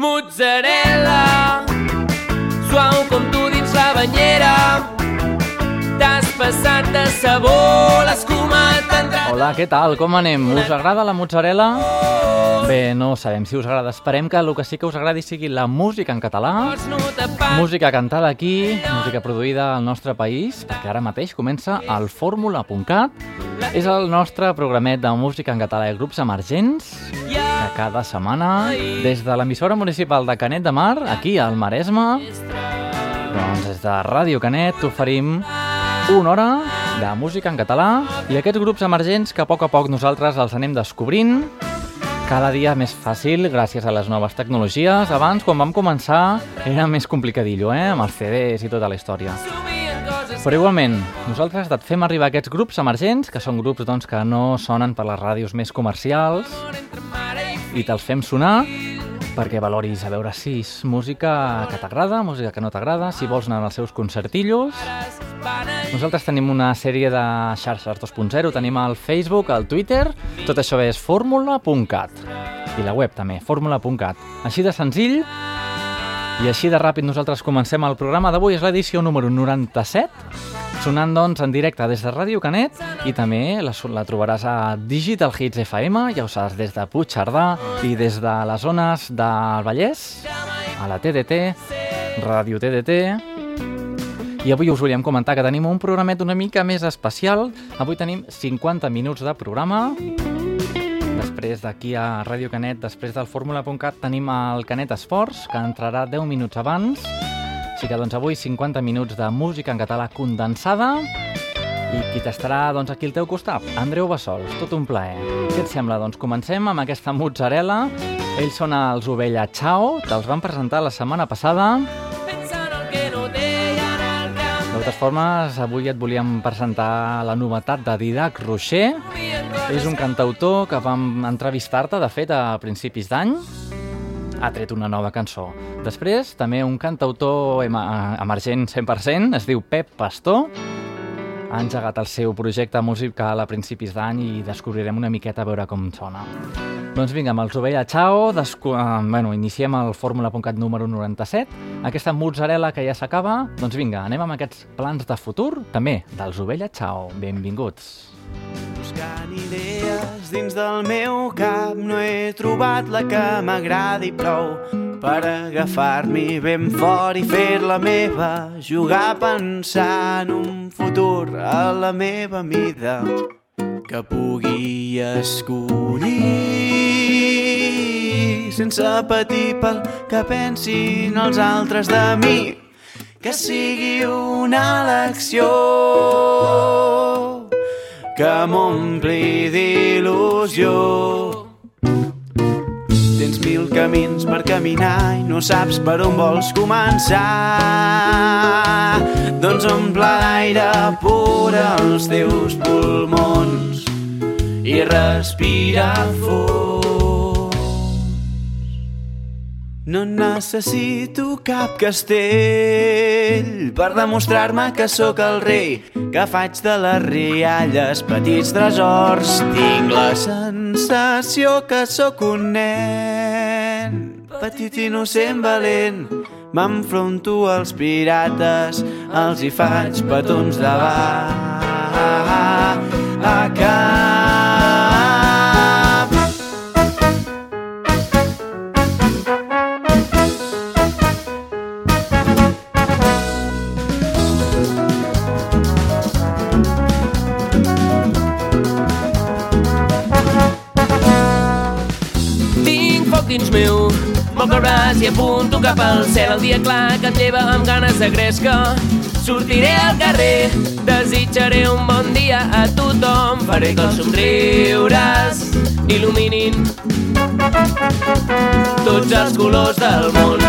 Mozzarella, suau com tu dins la banyera. T'has passat de sabó, l'escuma t'ha entrat... Hola, què tal? Com anem? Us agrada la mozzarella? Bé, no sabem si us agrada. Esperem que el que sí que us agradi sigui la música en català, música cantada aquí, música produïda al nostre país, perquè ara mateix comença el fórmula.cat. És el nostre programet de música en català i grups emergents, que cada setmana, des de l'emissora municipal de Canet de Mar, aquí al Maresme, doncs des de Ràdio Canet t'oferim una hora de música en català i aquests grups emergents que a poc a poc nosaltres els anem descobrint cada dia més fàcil gràcies a les noves tecnologies. Abans, quan vam començar, era més complicadillo, eh? amb els CDs i tota la història. Però igualment, nosaltres et fem arribar aquests grups emergents, que són grups doncs, que no sonen per les ràdios més comercials, i te'ls fem sonar perquè valoris a veure si és música que t'agrada, música que no t'agrada, si vols anar als seus concertillos. Nosaltres tenim una sèrie de xarxes 2.0, tenim el Facebook, el Twitter, tot això és fórmula.cat. I la web també, fórmula.cat. Així de senzill i així de ràpid nosaltres comencem el programa d'avui, és l'edició número 97, sonant doncs en directe des de Ràdio Canet i també la, la trobaràs a Digital Hits FM, ja ho saps, des de Puigcerdà i des de les zones del Vallès, a la TDT, Ràdio TDT, i avui us volíem comentar que tenim un programet una mica més especial. Avui tenim 50 minuts de programa. Després d'aquí a Ràdio Canet, després del fórmula.cat, tenim el Canet Esports, que entrarà 10 minuts abans. Així que doncs avui 50 minuts de música en català condensada. I qui t'estarà doncs, aquí al teu costat? Andreu Bassols, tot un plaer. Què et sembla? Doncs comencem amb aquesta mozzarella. Ells són els Ovella Chao, te'ls van presentar la setmana passada. De totes formes, avui et volíem presentar la novetat de Didac Rocher. És un cantautor que vam entrevistar-te, de fet, a principis d'any. Ha tret una nova cançó. Després, també un cantautor em emergent 100%, es diu Pep Pastor. Ha engegat el seu projecte musical a principis d'any i descobrirem una miqueta a veure com sona. Doncs vinga, amb els Ovella Chao, descu... eh, bueno, iniciem el fórmula.cat número 97. Aquesta mozzarella que ja s'acaba, doncs vinga, anem amb aquests plans de futur, també dels Ovella Chao. Benvinguts. Buscant idees dins del meu cap no he trobat la que m'agradi prou per agafar-m'hi ben fort i fer-la meva jugar en un futur a la meva mida que pugui escollir. Sense patir pel que pensin els altres de mi que sigui una elecció que m'ompli d'il·lusió. Tens mil camins per caminar i no saps per on vols començar. Doncs omple d'aire pur els teus pulmons i respira fons. No necessito cap castell per demostrar-me que sóc el rei, que faig de les rialles petits tresors. Tinc la sensació que sóc un nen, petit innocent valent. M'enfronto als pirates, els hi faig petons de va a cap. Braç i apunto cap al cel el dia clar que et lleva amb ganes de gresca. Sortiré al carrer, desitjaré un bon dia a tothom, faré que els somriures il·luminin tots els colors del món.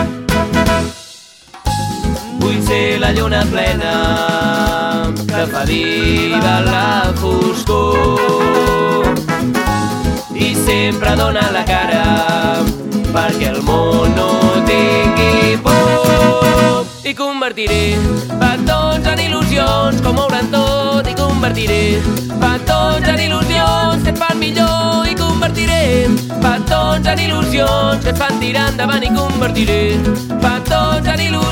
Vull ser la lluna plena que fa viva la foscor i sempre dona la cara perquè el món no tingui por. I convertiré petons en il·lusions com hauran tot. I convertiré petons en il·lusions que et fan millor. I convertiré petons en il·lusions que et fan tirar endavant. I convertiré petons en il·lusions.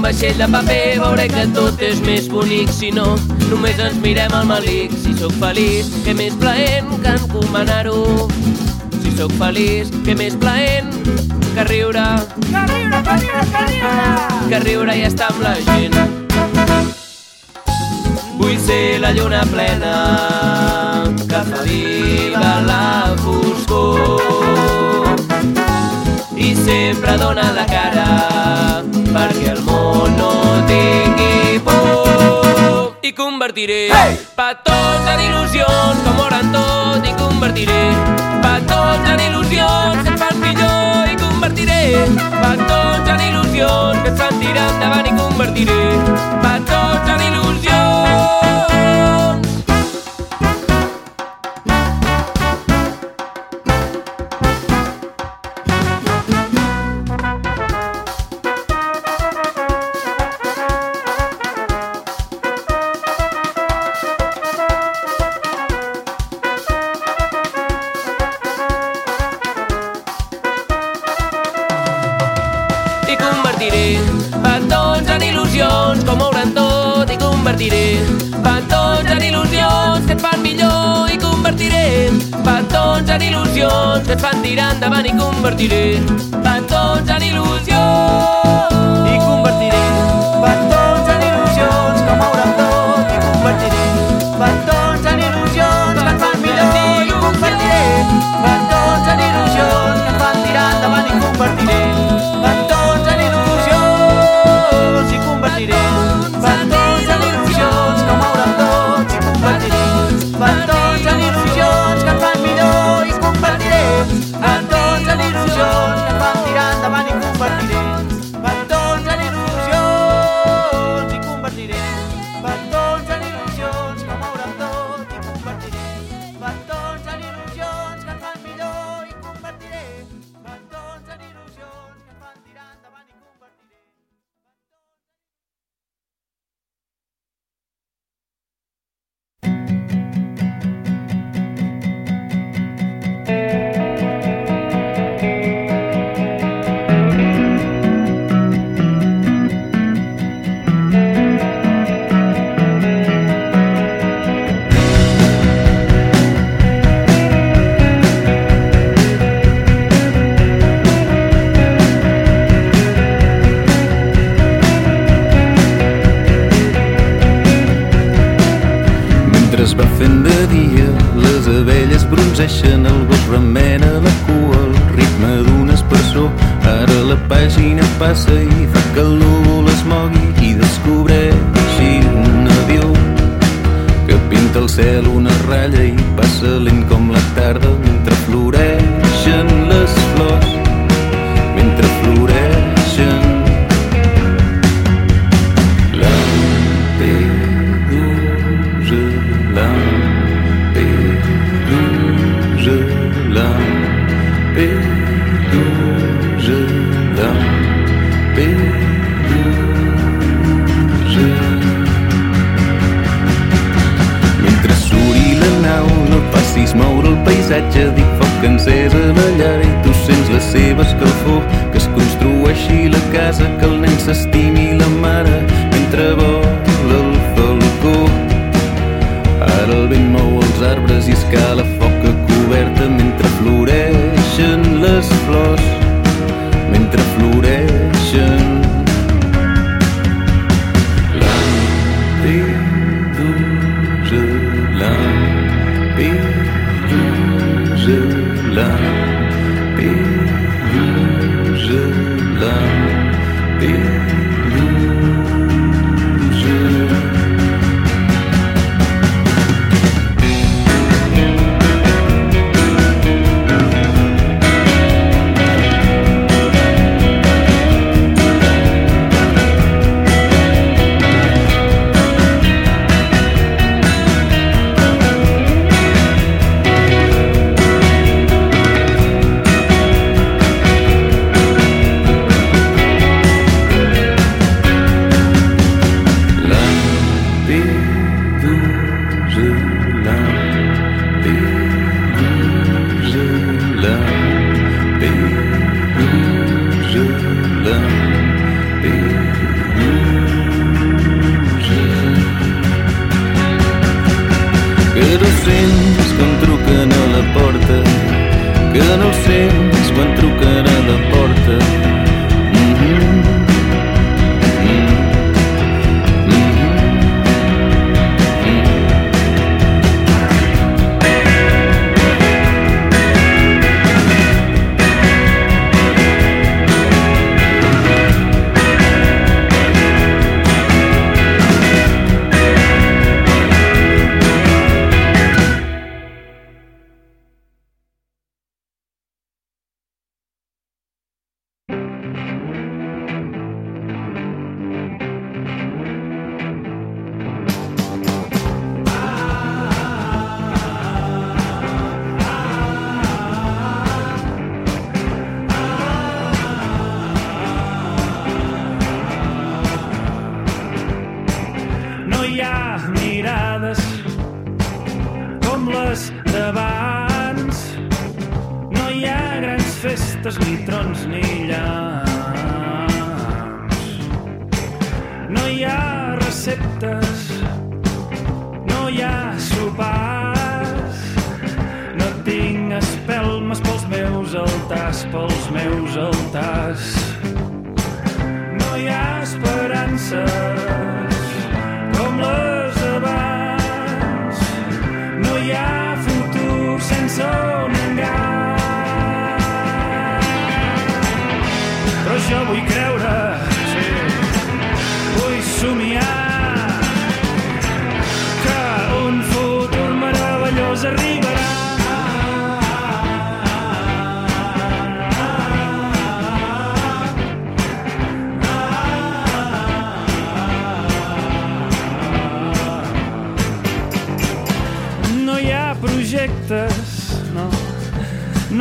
un vaixell de paper veuré que tot és més bonic. Si no, només ens mirem al malic si sóc feliç, que més plaent que encomanar-ho? Si sóc feliç, que més plaent que riure? Que riure, que riure, que riure! Que riure i estar amb la gent. Vull ser la lluna plena que fa viva la foscor. I sempre dona la cara perquè el món no tingui por. I convertiré hey! petons en il·lusions que moren tot i convertiré petons en il·lusions que et fan millor i convertiré petons en il·lusions que et sentiran davant i convertiré petons en il·lusions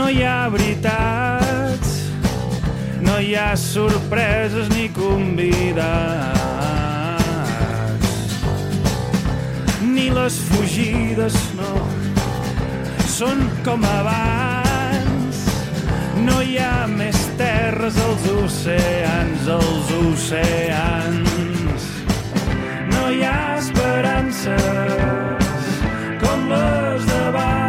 hi ha veritats, no hi ha sorpreses ni convidats. Ni les fugides, no, són com abans. No hi ha més terres als oceans, als oceans. No hi ha esperances com les d'abans.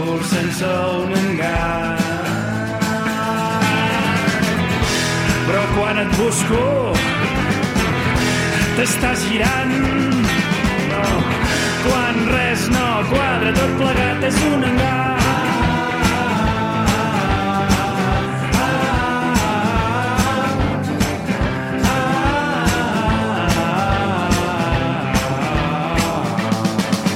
futur sense un engany. Però quan et busco, t'estàs girant. No. Quan res no quadra, tot plegat és un engany.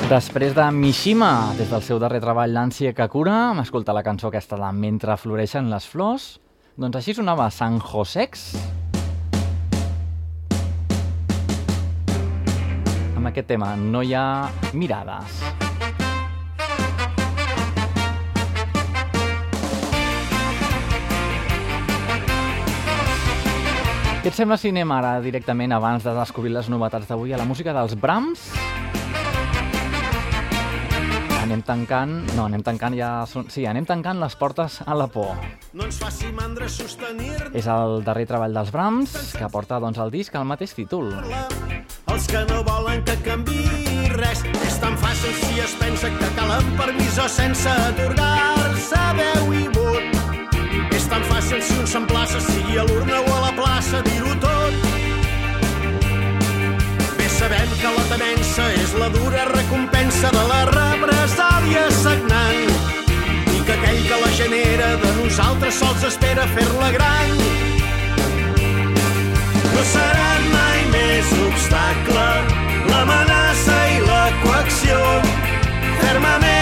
Després de Mishima, des del seu darrer treball L'ànsia que cura, hem escoltat la cançó aquesta de Mentre floreixen les flors. Doncs així sonava San Josex. Amb aquest tema, no hi ha mirades. Què et sembla si anem ara directament, abans de descobrir les novetats d'avui, a la música dels Brahms? Anem tancant... No, anem tancant ja... Sí, anem tancant les portes a la por. No ens faci mandra sostenir És el darrer treball dels Brahms, que porta doncs, el disc al mateix títol. Els que no volen que canvi res És tan fàcil si es pensa que calen permisó sense atorgar-se veu i vot És tan fàcil si un s'emplaça sigui a l'urna o a la plaça dir-ho tot sabem que la temença és la dura recompensa de la represàlia sagnant. I que aquell que la genera de nosaltres sols espera fer-la gran. No seran mai més obstacle l'amenaça i la coacció. Determina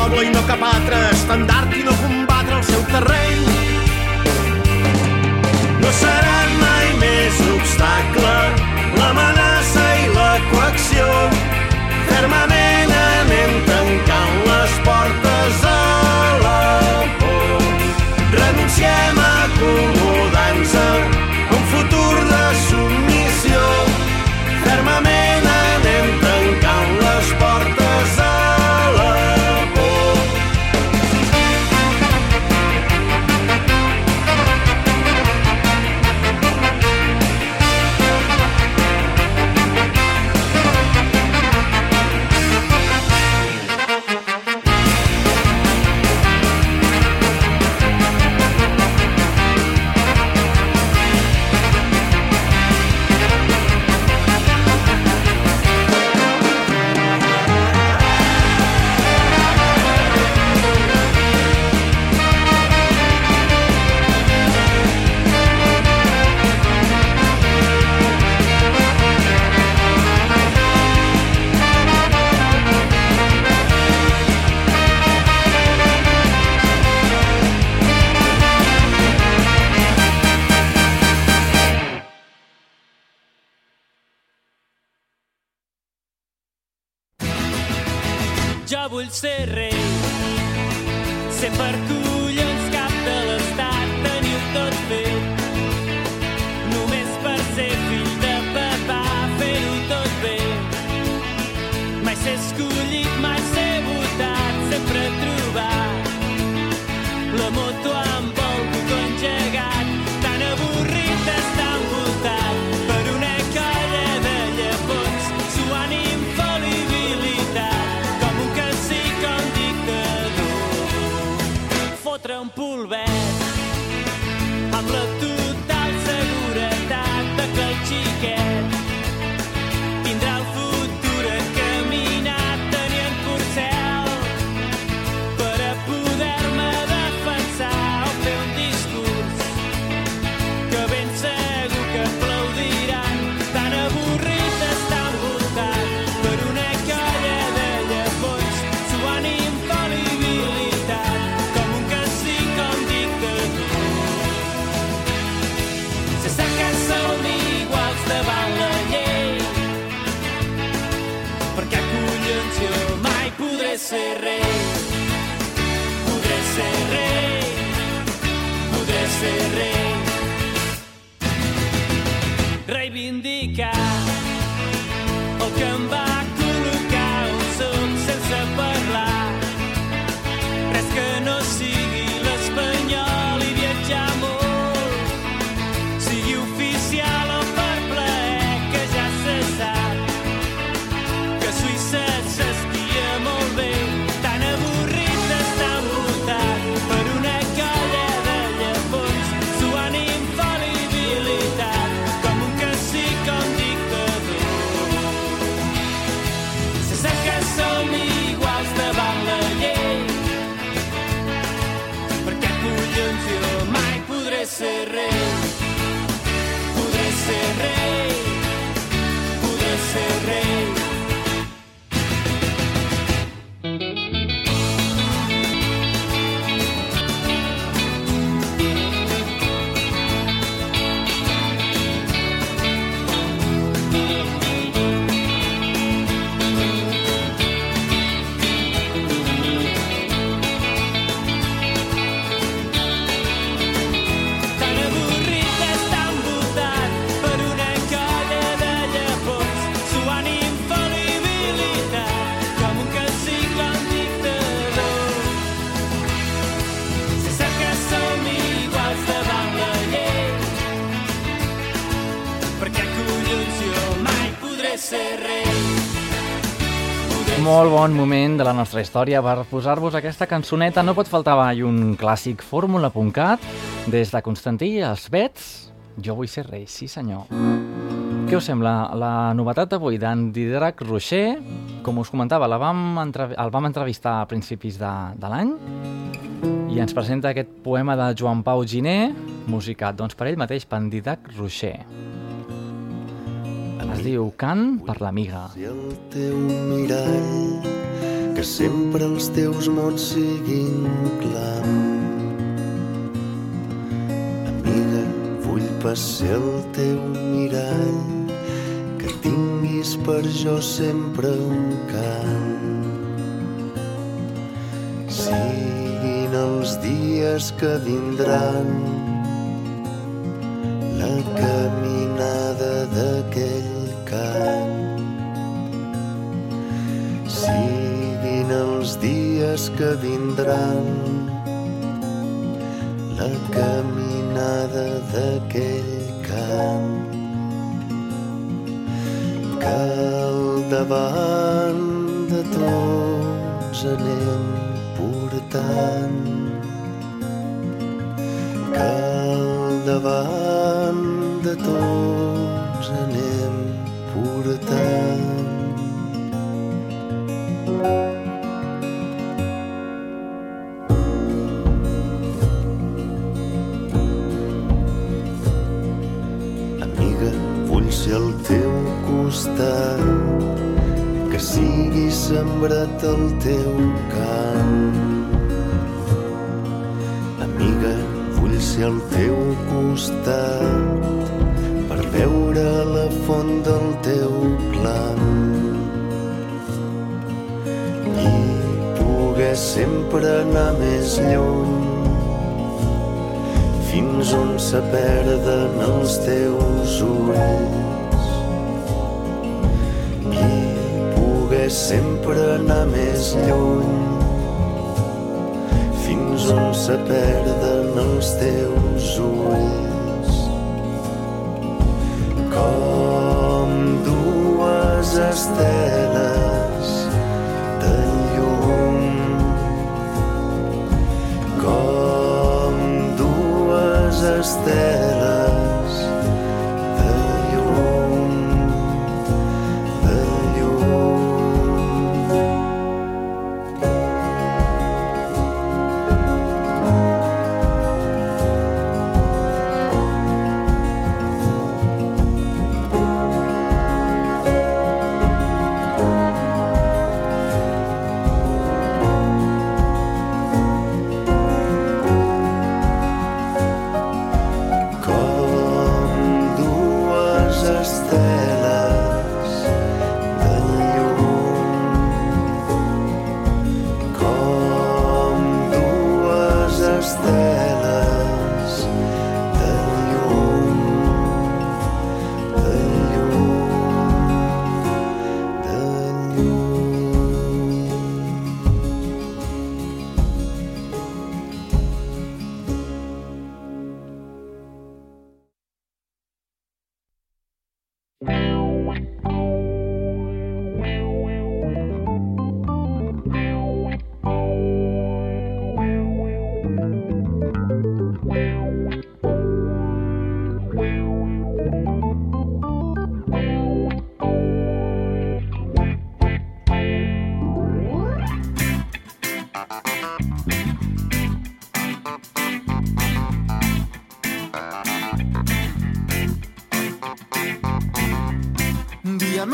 poble i no cap altre, estandard i no bon moment de la nostra història per posar-vos aquesta cançoneta. No pot faltar mai un clàssic fórmula.cat des de Constantí als Vets. Jo vull ser rei, sí senyor. Què us sembla? La novetat d'avui d'en Didac Rocher, com us comentava, la vam el vam entrevistar a principis de, de l'any i ens presenta aquest poema de Joan Pau Giné, musicat doncs, per ell mateix, per en Didac Rocher. Es diu Cant per l'amiga. Si el teu mirall, que sempre els teus mots siguin clam. Amiga, vull passer el teu mirall, que tinguis per jo sempre un cant. Siguin els dies que vindran, la caminada dies que vindran, la caminada d'aquell cant. Que al davant de tots anem portant ser al teu costat per veure la font del teu clam. I poder sempre anar més lluny fins on se perden els teus ulls. I poder sempre anar més lluny on se perden els teus ulls. Com dues esteles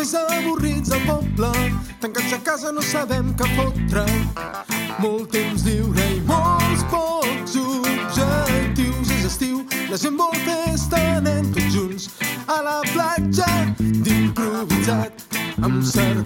Més avorrits al poble, tancats a casa no sabem què fotre. Molt temps lliure i molts pocs objectius. És estiu, la gent vol festa, anem tots junts a la platja d'improvisat amb cerveses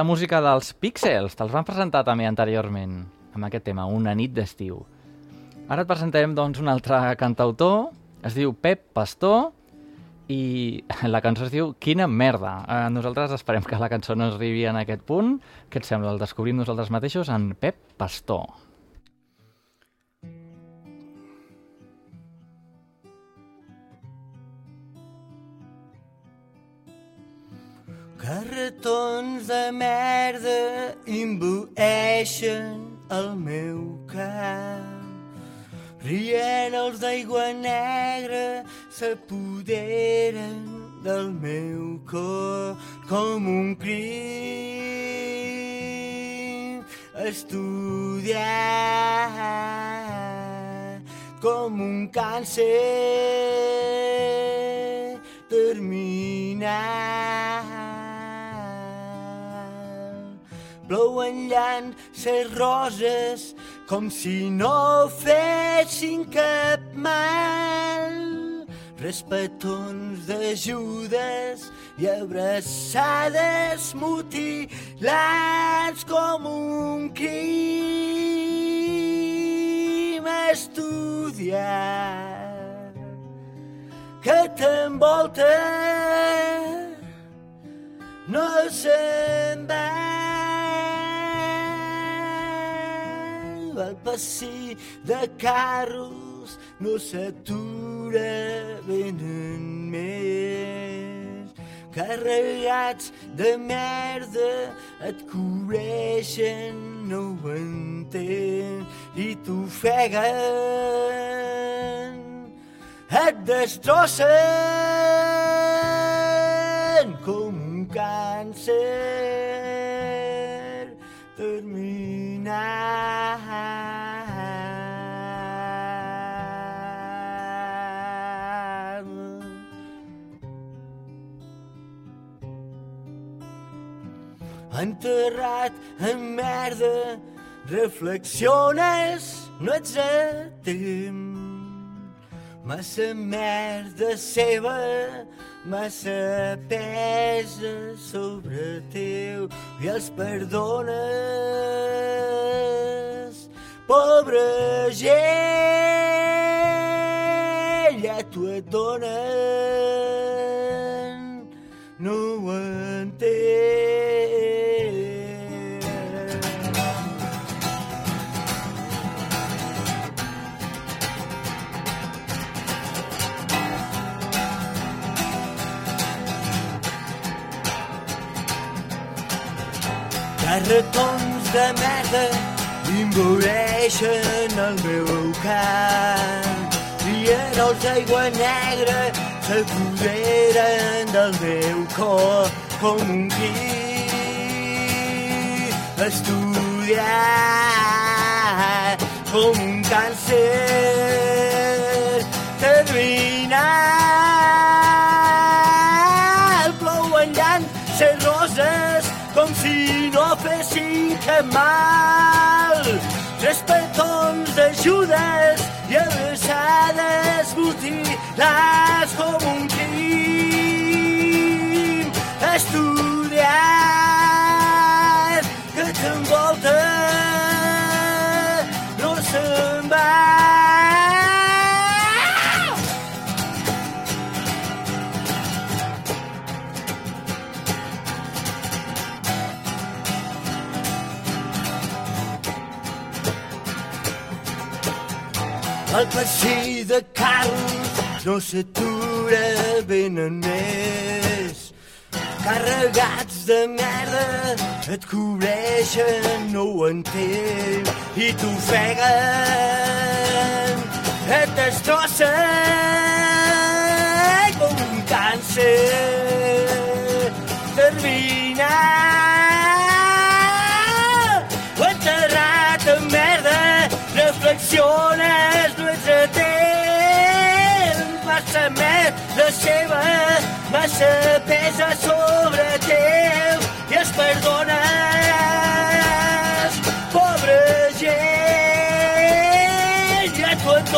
la música dels Píxels, te'ls van presentar també anteriorment, amb aquest tema, Una nit d'estiu. Ara et presentarem doncs, un altre cantautor, es diu Pep Pastor, i la cançó es diu Quina merda. Eh, nosaltres esperem que la cançó no arribi en aquest punt. Què et sembla? El descobrim nosaltres mateixos en Pep Pastor. Carretons de merda imbueixen el meu cap. Rient els d'aigua negra s'apoderen del meu cor com un crim estudiat com un càncer terminal. Plouen llances roses com si no fessin cap mal. Respetons d'ajudes i abraçades mutilats com un crim estudiat que t'envolta no se'n va el passi de carros no s'atura venen més carregats de merda et cobreixen no ho entén i t'ofeguen et destrossen com un càncer terminal. Enterrat en merda, reflexiones, no ets a temps. Massa merda seva, massa pesa sobre teu i els perdones. Pobre gent, ja t'ho et donen, Carretons de merda imbueixen el meu cap. Rierols d'aigua negra s'apoderen del meu cor com un crim estudiat com un càncer mal. Tres petons d'ajudes i abraçades mutilats com un El passi de carros no s'atura venen més. Carregats de merda et cobreixen, no ho entenc, i t'ofeguen, et destrossen com un càncer terminal. Massa pesa sobre teu i es perdones. Pobre gent, ja t'ho et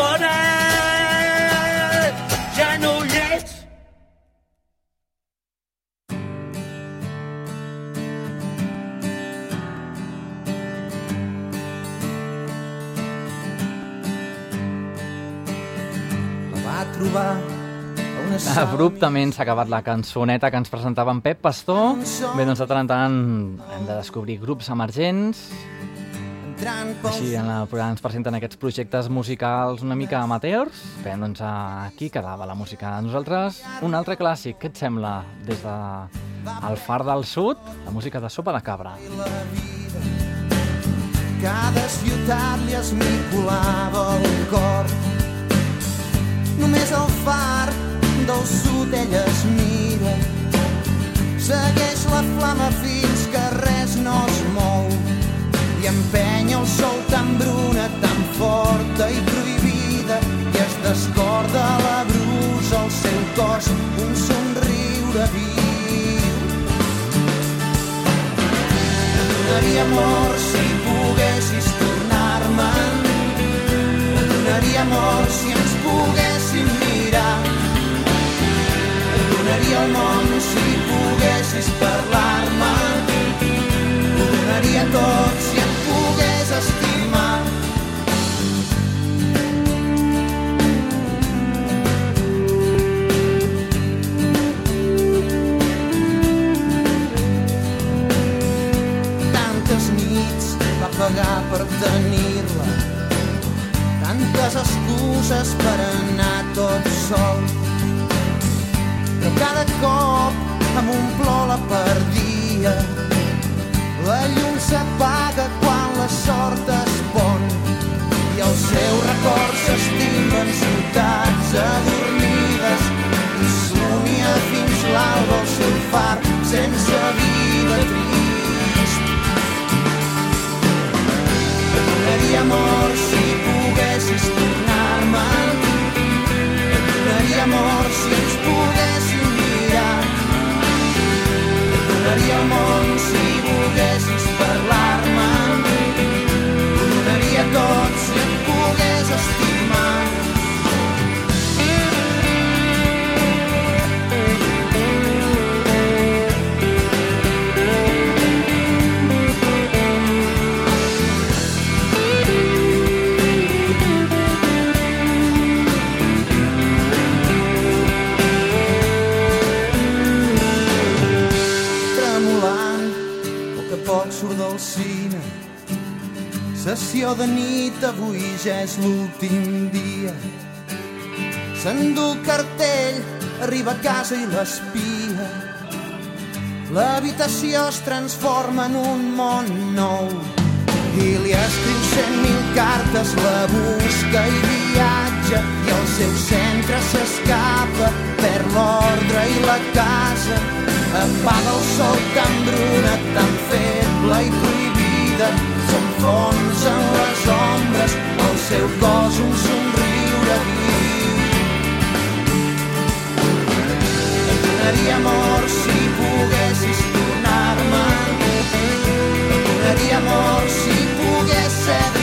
Abruptament s'ha acabat la cançoneta que ens presentava en Pep Pastor. Bé, doncs de tant en tant hem de descobrir grups emergents. Així en el programa ens presenten aquests projectes musicals una mica amateurs. Bé, doncs aquí quedava la música. Nosaltres, un altre clàssic, què et sembla? Des de el Far del Sud, la música de Sopa de Cabra. Cada ciutat li esmicolava el cor. Només el far del sud ell es mira. Segueix la flama fins que res no es mou. I empenya el sol tan bruna, tan forta i prohibida, i es descorda la brusa al seu cos, un somriure viu. Donaria amor si poguessis tornar-me'n. Et donaria amor si ens poguéssim donaria el món si poguessis parlar-me. S'apaga quan la sort es pon i el seu record s'estima en ciutats adormides i somia fins l'alba el seu far sense vida trist. Donaria amor sessió de nit avui ja és l'últim dia. S'endú el cartell arriba a casa i l'espia. L'habitació es transforma en un món nou. I li escriu cent mil cartes, la busca i viatja i el seu centre s'escapa, perd l'ordre i la casa. Apaga el sol tan bruna, tan feble i prohibida s'enfonsen les ombres al seu cos un somriure viu. Et donaria amor si poguessis tornar-me. Et donaria amor si pogués ser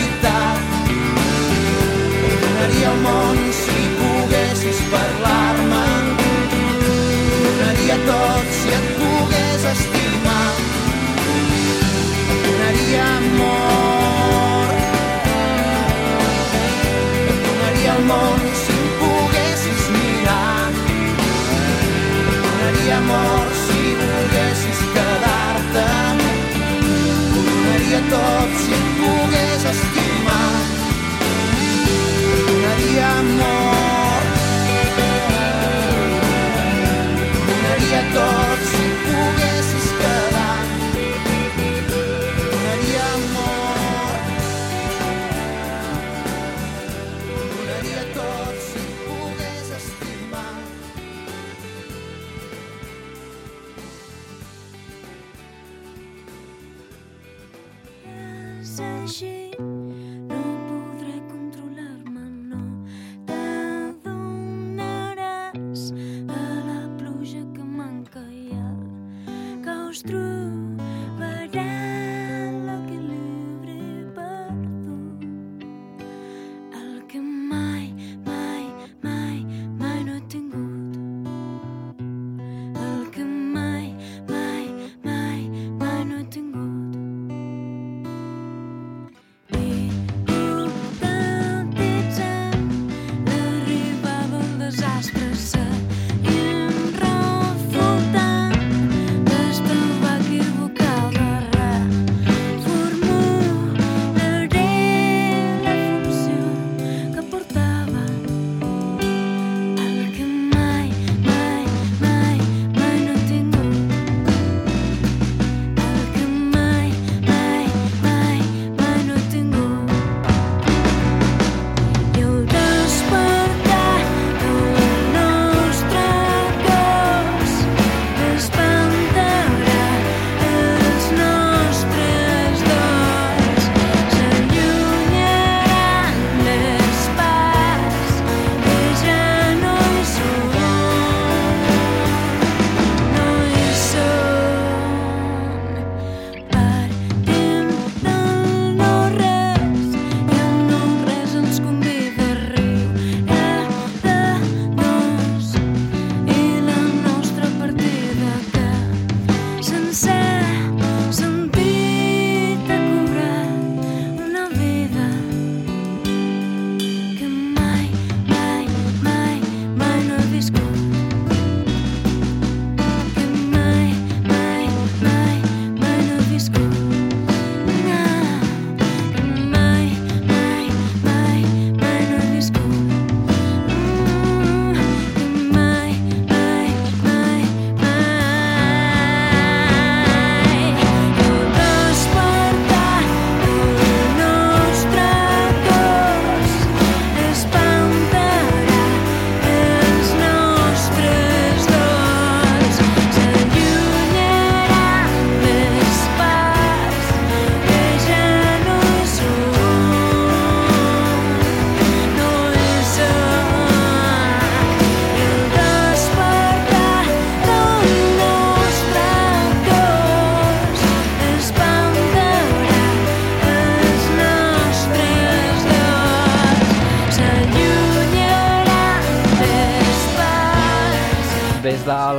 tot si et pogués estimar És així,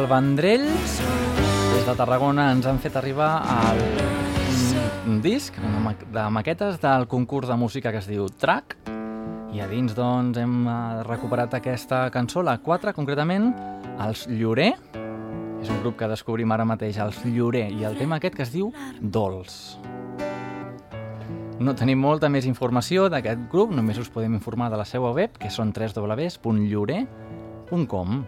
del Vendrell, des de Tarragona, ens han fet arribar el, un, disc de maquetes del concurs de música que es diu Track, i a dins doncs, hem eh, recuperat aquesta cançó, la 4 concretament, els Llorer, és un grup que descobrim ara mateix, els Llorer, i el tema aquest que es diu Dols. No tenim molta més informació d'aquest grup, només us podem informar de la seva web, que són www.llorer.com.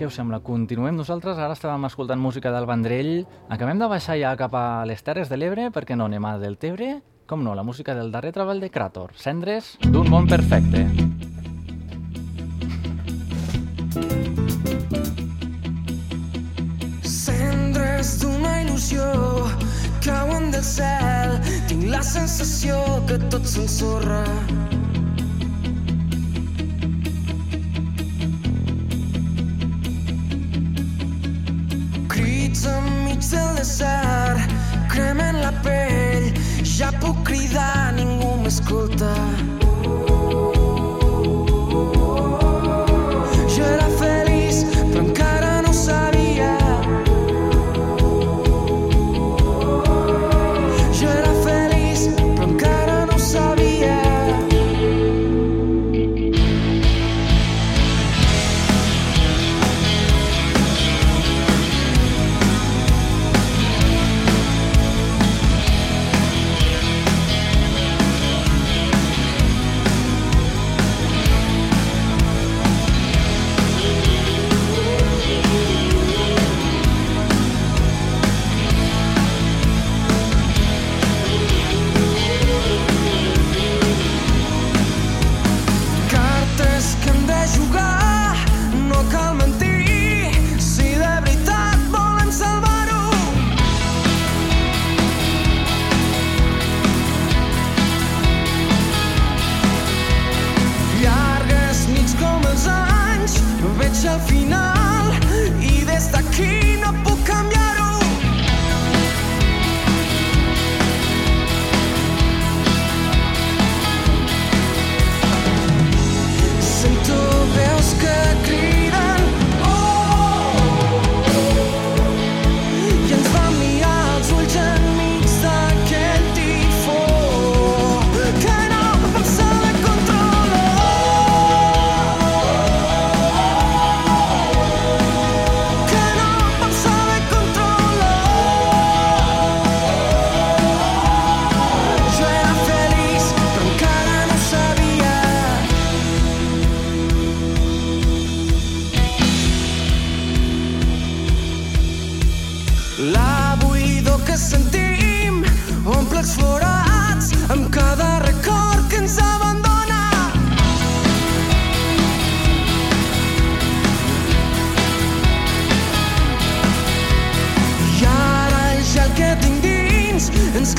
Què us sembla? Continuem nosaltres? Ara estàvem escoltant música del Vendrell. Acabem de baixar ja cap a les Terres de l'Ebre, perquè no anem a del Tebre? Com no, la música del darrer treball de Krator, Cendres d'un món perfecte. Cendres d'una il·lusió cauen del cel. Tinc la sensació que tot s'ensorra. Pell. Ja puc cridar, ningú m'escolta.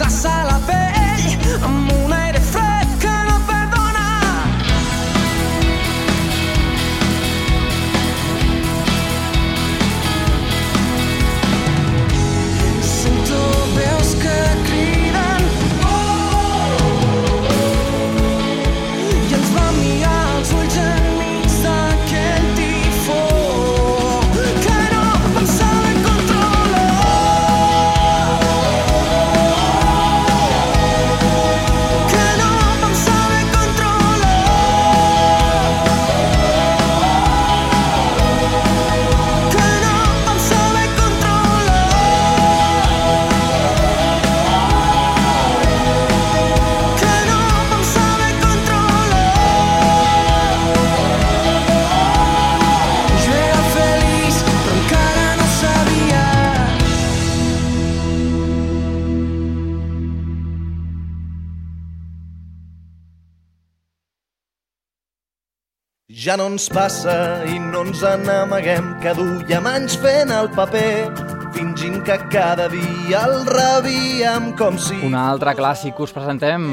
Dins ens glaça la pell amb ens passa i no ens n'amaguem que duiem anys fent el paper fingint que cada dia el rebíem com si... Un altre clàssic us presentem,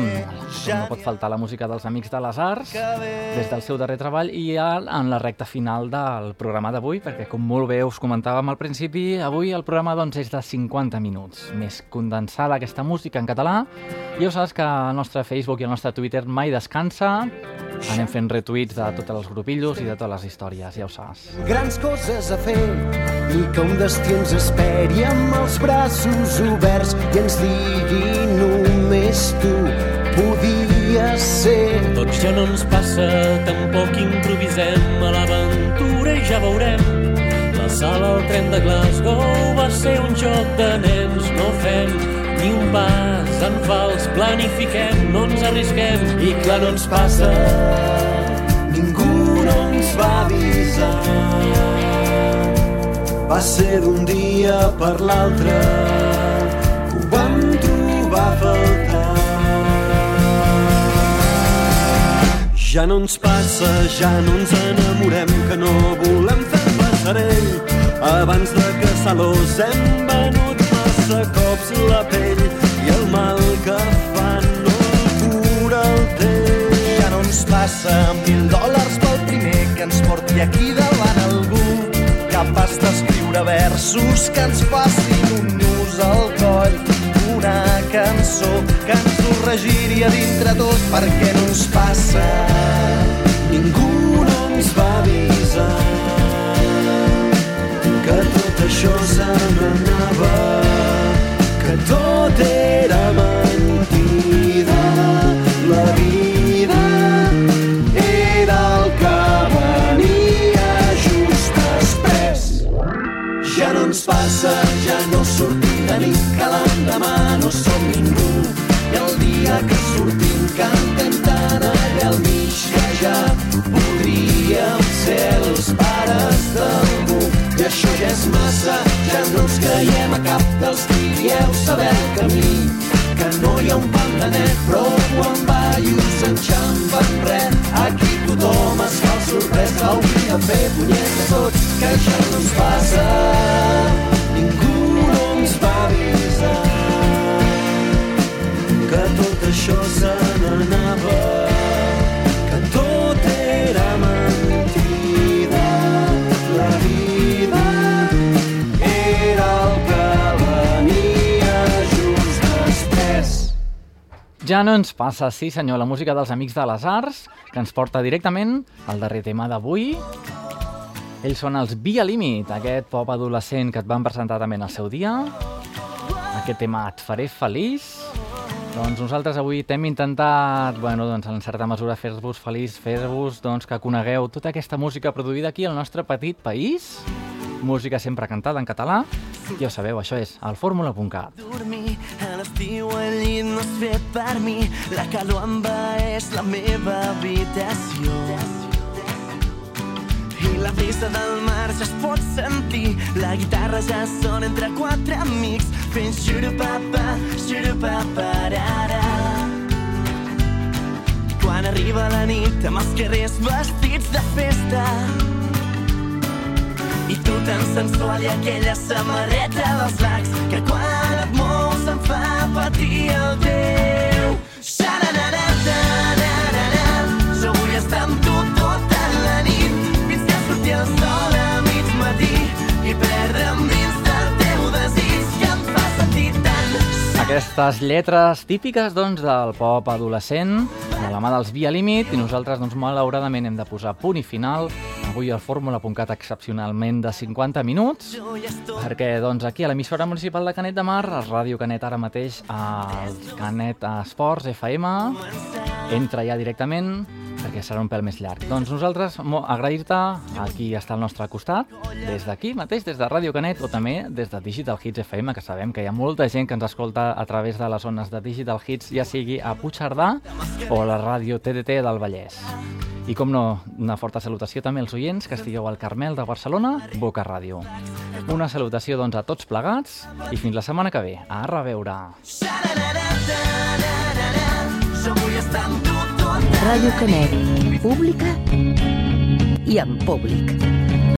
com no pot faltar la música dels Amics de les Arts, des del seu darrer treball i ja en la recta final del programa d'avui, perquè com molt bé us comentàvem al principi, avui el programa doncs, és de 50 minuts, més condensada aquesta música en català. I ja saps que el nostre Facebook i el nostre Twitter mai descansa, Anem fent retuits de tots els grupillos i de totes les històries, ja ho saps. grans coses a fer i que un destí ens esperi amb els braços oberts i ens digui només tu podies ser. Tot ja no ens passa, tampoc improvisem a l'aventura i ja veurem. La sala al tren de Glasgow va ser un joc de nens, no fem ni un pas en fals, planifiquem, no ens arrisquem i clar no ens passa. Ningú no ens va avisar. Va ser d'un dia per l'altre Ja no ens passa, ja no ens enamorem, que no volem fer passarell. Abans de caçar-los hem venut massa cops la pell i el mal que fan no cura el temps. Ja no ens passa mil dòlars pel primer que ens porti aquí davant algú capaç d'escriure versos que ens facin un nus al coll una cançó que ens ho regiri a dintre tot perquè no ens passa Ningú no ens va avisar que tot això se n'anava, que tot era mentida. Saber el camí. Que no hi ha un pal de net, però quan ballos enxampen res. Aquí tothom es fa el sorprès, que hauria de fer punyeta tots, que ja no ens passa. Ja no ens passa, sí senyor, la música dels Amics de les Arts, que ens porta directament al darrer tema d'avui. Ells són els Via Limit, aquest pop adolescent que et van presentar també en el seu dia. Aquest tema Et faré feliç. Doncs nosaltres avui t'hem intentat, bueno, doncs en certa mesura fer-vos feliç, fer-vos doncs, que conegueu tota aquesta música produïda aquí al nostre petit país. Música sempre cantada en català. Ja ho sabeu, això és el fórmula.cat. dormir a l'estiu al llit no és fet per mi la calor envaeix la meva habitació i la brisa del mar ja es pot sentir. La guitarra ja sona entre quatre amics fent xurupapa, xurupaparara quan arriba la nit amb els carrers vestits de festa i tu tan sensual i aquella samarreta dels lacs que quan et mous em fa patir el teu. Xananana, jo vull estar amb tu tota la nit fins que surti el sol a mig matí i perdre'm dins del teu desig que em fa sentir tant. Aquestes lletres típiques doncs, del pop adolescent, de la mà dels Via Límit, i nosaltres doncs, malauradament hem de posar punt i final. Avui el fórmula.cat excepcionalment de 50 minuts, perquè doncs, aquí a l'emissora municipal de Canet de Mar, a Ràdio Canet ara mateix, al Canet Esports FM, entra ja directament perquè serà un pèl més llarg. Doncs nosaltres agrair-te aquí està al nostre costat, des d'aquí mateix, des de Ràdio Canet o també des de Digital Hits FM, que sabem que hi ha molta gent que ens escolta a través de les zones de Digital Hits, ja sigui a Puigcerdà o a la ràdio TDT del Vallès. I com no, una forta salutació també als oients que estigueu al Carmel de Barcelona, Boca Ràdio. Una salutació doncs a tots plegats i fins la setmana que ve. A reveure. Ràdio Canet, pública i en públic.